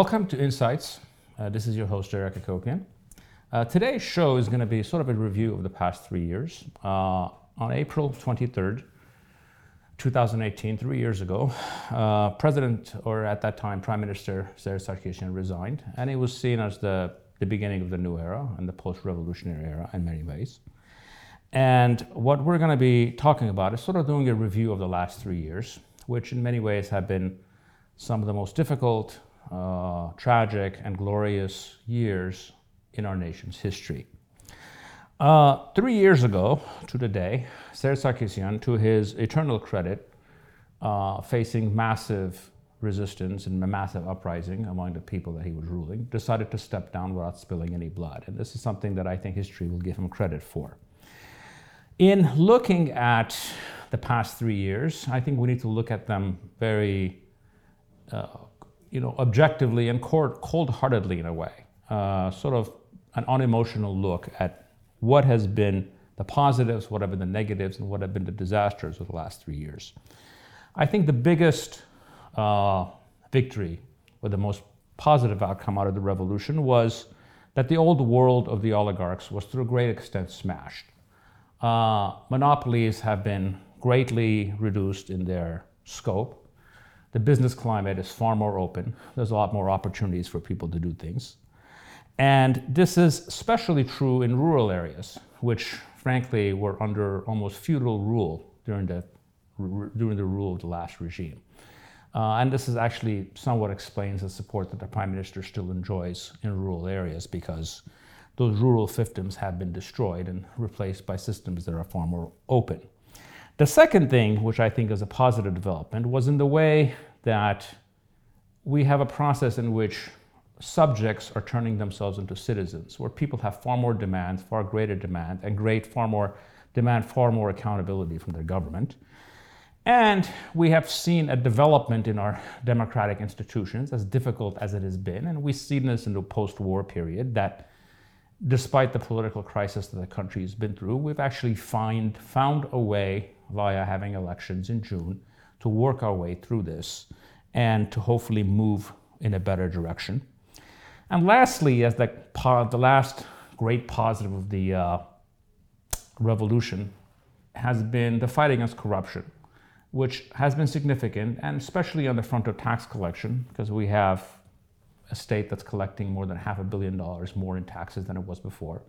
Welcome to Insights. Uh, this is your host, Eric Hacopian. Uh, today's show is going to be sort of a review of the past three years. Uh, on April 23rd, 2018, three years ago, uh, President, or at that time, Prime Minister Serzh Sargsyan resigned, and it was seen as the, the beginning of the new era and the post revolutionary era in many ways. And what we're going to be talking about is sort of doing a review of the last three years, which in many ways have been some of the most difficult, uh, tragic, and glorious years in our nation's history. Uh, three years ago to the day, Serzh Sargsyan, to his eternal credit, uh, facing massive resistance and a massive uprising among the people that he was ruling, decided to step down without spilling any blood. And this is something that I think history will give him credit for. In looking at the past three years, I think we need to look at them very, uh, you know, objectively and cold-heartedly in a way, uh, sort of an unemotional look at what has been the positives, what have been the negatives, and what have been the disasters of the last three years. I think the biggest uh, victory or the most positive outcome out of the revolution was that the old world of the oligarchs was to a great extent smashed. Uh, monopolies have been greatly reduced in their scope. The business climate is far more open. There's a lot more opportunities for people to do things. And this is especially true in rural areas, which frankly were under almost feudal rule during the, during the rule of the last regime. Uh, and this is actually somewhat explains the support that the prime minister still enjoys in rural areas because those rural fiefdoms have been destroyed and replaced by systems that are far more open. The second thing, which I think is a positive development, was in the way that we have a process in which subjects are turning themselves into citizens, where people have far more demand, far greater demand, and great far more demand far more accountability from their government. And we have seen a development in our democratic institutions, as difficult as it has been, and we've seen this in the post-war period that despite the political crisis that the country has been through, we've actually find, found a way via having elections in June to work our way through this and to hopefully move in a better direction. And lastly, as the, the last great positive of the uh, revolution has been the fight against corruption, which has been significant, and especially on the front of tax collection, because we have a state that's collecting more than half a billion dollars more in taxes than it was before,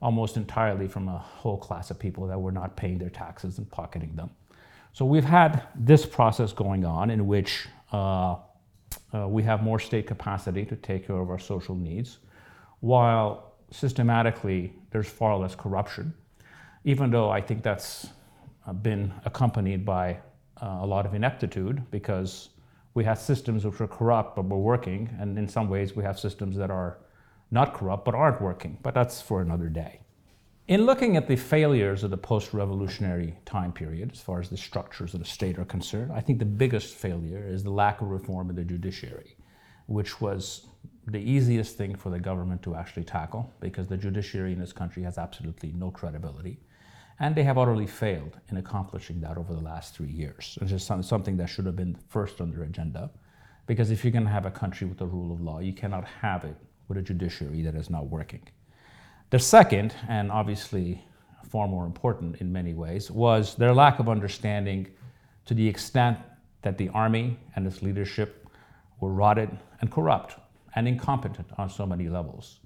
almost entirely from a whole class of people that were not paying their taxes and pocketing them. So we've had this process going on in which uh, uh, we have more state capacity to take care of our social needs, while systematically there's far less corruption, even though I think that's been accompanied by uh, a lot of ineptitude because we have systems which are corrupt but were working, and in some ways we have systems that are not corrupt but aren't working, but that's for another day. In looking at the failures of the post-revolutionary time period, as far as the structures of the state are concerned, I think the biggest failure is the lack of reform in the judiciary, which was the easiest thing for the government to actually tackle because the judiciary in this country has absolutely no credibility. And they have utterly failed in accomplishing that over the last three years. It's just something that should have been first on their agenda. Because if you're going to have a country with the rule of law, you cannot have it with a judiciary that is not working. The second, and obviously far more important in many ways, was their lack of understanding to the extent that the army and its leadership were rotted and corrupt and incompetent on so many levels.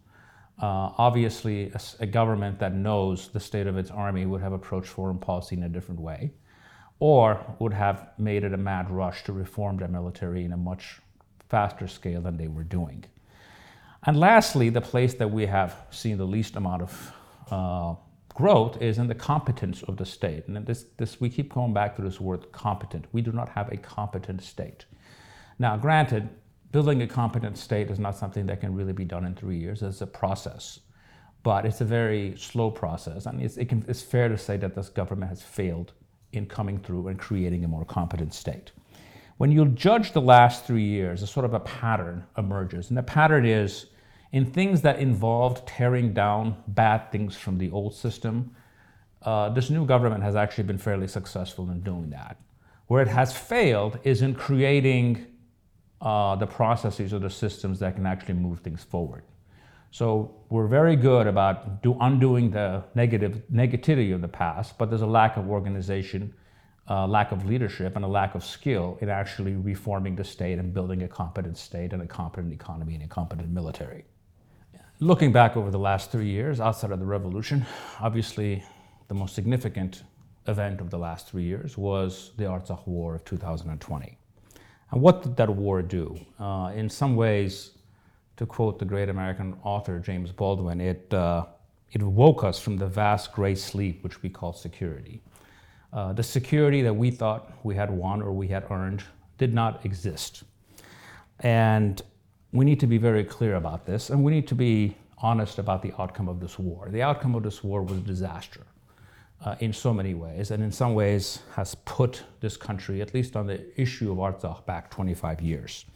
Uh, obviously, a, a, government that knows the state of its army would have approached foreign policy in a different way, or would have made it a mad rush to reform their military in a much faster scale than they were doing. And lastly, the place that we have seen the least amount of uh, growth is in the competence of the state. And this, this, we keep going back to this word competent. We do not have a competent state. Now, granted, building a competent state is not something that can really be done in three years. It's a process, but it's a very slow process. And it's, it can, it's fair to say that this government has failed in coming through and creating a more competent state. When you judge the last three years, a sort of a pattern emerges. And the pattern is in things that involved tearing down bad things from the old system, uh, this new government has actually been fairly successful in doing that. Where it has failed is in creating uh, the processes or the systems that can actually move things forward. So we're very good about do, undoing the negative negativity of the past, but there's a lack of organization, uh, lack of leadership, and a lack of skill in actually reforming the state and building a competent state and a competent economy and a competent military. Looking back over the last three years, outside of the revolution, obviously the most significant event of the last three years was the Artsakh War of 2020. And what did that war do? Uh, in some ways, to quote the great American author James Baldwin, it, uh, it woke us from the vast gray sleep which we call security. Uh, the security that we thought we had won or we had earned did not exist. And we need to be very clear about this, and we need to be honest about the outcome of this war. The outcome of this war was a disaster uh, in so many ways, and in some ways has put this country, at least on the issue of Artsakh, back 25 years.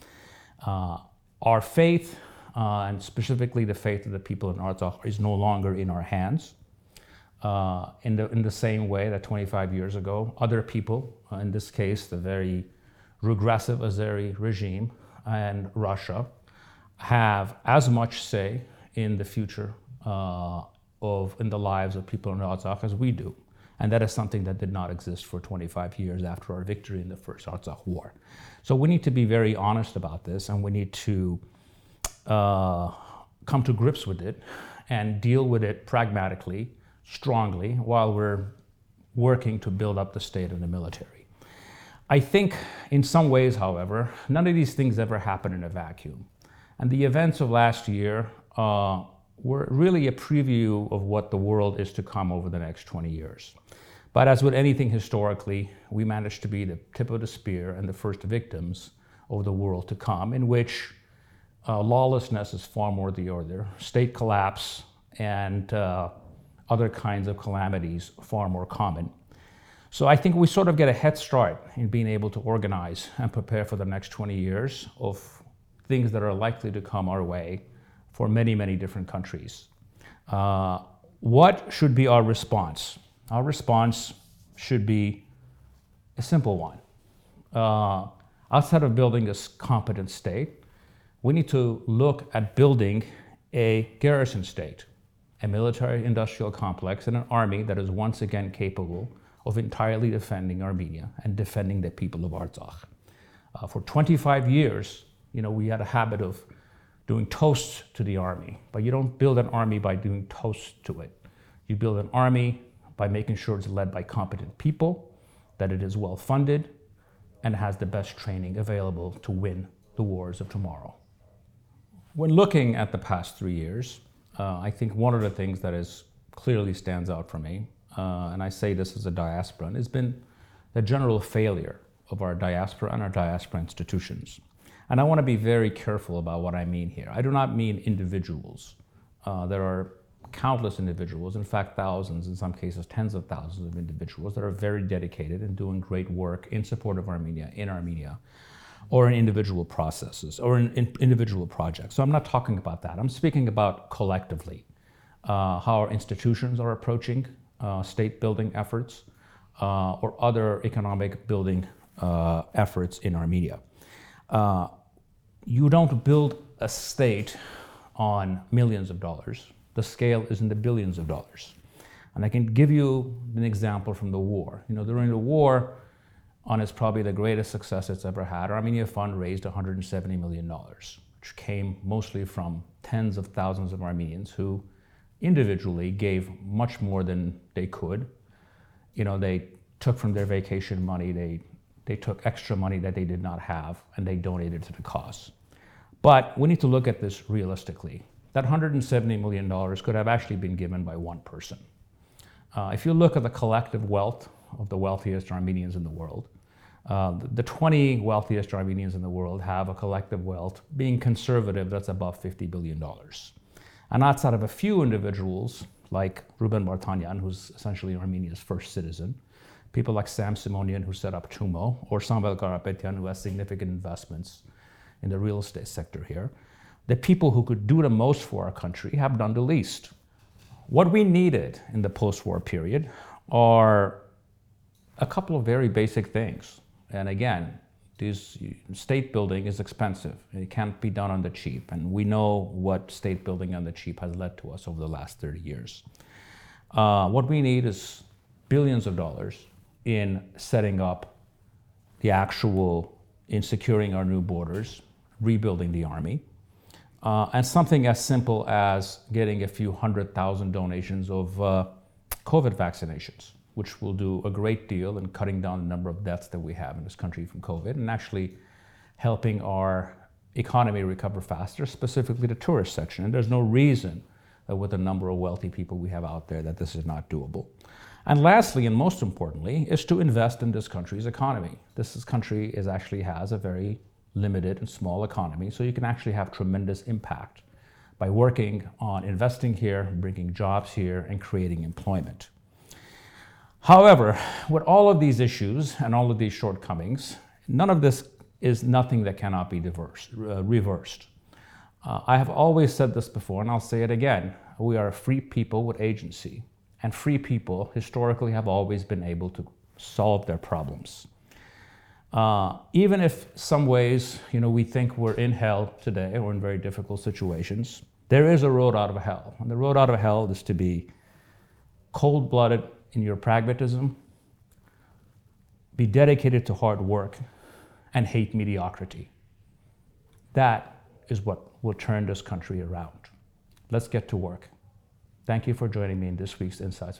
Uh, our faith, uh, and specifically the faith of the people in Artsakh, is no longer in our hands. Uh, in, the, in the same way that 25 years ago, other people, uh, in this case, the very regressive Azeri regime and Russia, have as much say in the future uh, of in the lives of people in Artsakh as we do. And that is something that did not exist for 25 years after our victory in the first Artsakh War. So we need to be very honest about this and we need to uh, come to grips with it and deal with it pragmatically, strongly, while we're working to build up the state and the military. I think in some ways, however, none of these things ever happen in a vacuum. And the events of last year uh, were really a preview of what the world is to come over the next 20 years. But as with anything historically, we managed to be the tip of the spear and the first victims of the world to come, in which uh, lawlessness is far more the order, state collapse and uh, other kinds of calamities far more common. So I think we sort of get a head start in being able to organize and prepare for the next 20 years of things that are likely to come our way for many, many different countries. Uh, what should be our response? Our response should be a simple one. Uh, outside of building a competent state, we need to look at building a garrison state, a military industrial complex, and an army that is once again capable of entirely defending Armenia and defending the people of Artsakh. Uh, for 25 years, you know, we had a habit of doing toasts to the army, but you don't build an army by doing toasts to it. You build an army by making sure it's led by competent people, that it is well funded, and has the best training available to win the wars of tomorrow. When looking at the past three years, uh, I think one of the things that is clearly stands out for me, uh, and I say this as a diasporan, has been the general failure of our diaspora and our diaspora institutions. And I want to be very careful about what I mean here. I do not mean individuals. Uh, there are countless individuals, in fact, thousands, in some cases, tens of thousands of individuals that are very dedicated and doing great work in support of Armenia, in Armenia, or in individual processes or in, in individual projects. So I'm not talking about that. I'm speaking about collectively uh, how our institutions are approaching uh, state building efforts uh, or other economic building uh, efforts in Armenia. Uh, you don't build a state on millions of dollars. The scale is in the billions of dollars. And I can give you an example from the war. You know, during the war, on its probably the greatest success it's ever had, Armenia Fund raised $170 million, which came mostly from tens of thousands of Armenians who individually gave much more than they could. You know, they took from their vacation money, they they took extra money that they did not have and they donated to the cause. But we need to look at this realistically. That $170 million could have actually been given by one person. Uh, if you look at the collective wealth of the wealthiest Armenians in the world, uh, the 20 wealthiest Armenians in the world have a collective wealth, being conservative, that's above $50 billion. And outside of a few individuals, like Ruben Vardanyan, who's essentially Armenia's first citizen, people like Sam Simonian, who set up TUMO, or Samuel Karapetyan, who has significant investments in the real estate sector here. The people who could do the most for our country have done the least. What we needed in the post war period are a couple of very basic things. And again, this state building is expensive. It can't be done on the cheap, and we know what state building on the cheap has led to us over the last 30 years. Uh, what we need is billions of dollars in setting up the actual, in securing our new borders, rebuilding the army, uh, and something as simple as getting a few hundred thousand donations of uh, COVID vaccinations, which will do a great deal in cutting down the number of deaths that we have in this country from COVID and actually helping our economy recover faster, specifically the tourist section. And there's no reason that with the number of wealthy people we have out there that this is not doable. And lastly, and most importantly, is to invest in this country's economy. This country is actually has a very limited and small economy, so you can actually have tremendous impact by working on investing here, bringing jobs here, and creating employment. However, with all of these issues and all of these shortcomings, none of this is nothing that cannot be diverse, uh, reversed. Uh, I have always said this before, and I'll say it again. We are a free people with agency, and free people historically have always been able to solve their problems. Uh, even if some ways, you know, we think we're in hell today or in very difficult situations, there is a road out of hell. And the road out of hell is to be cold-blooded in your pragmatism, be dedicated to hard work, and hate mediocrity. That is what will turn this country around. Let's get to work. Thank you for joining me in this week's Insights.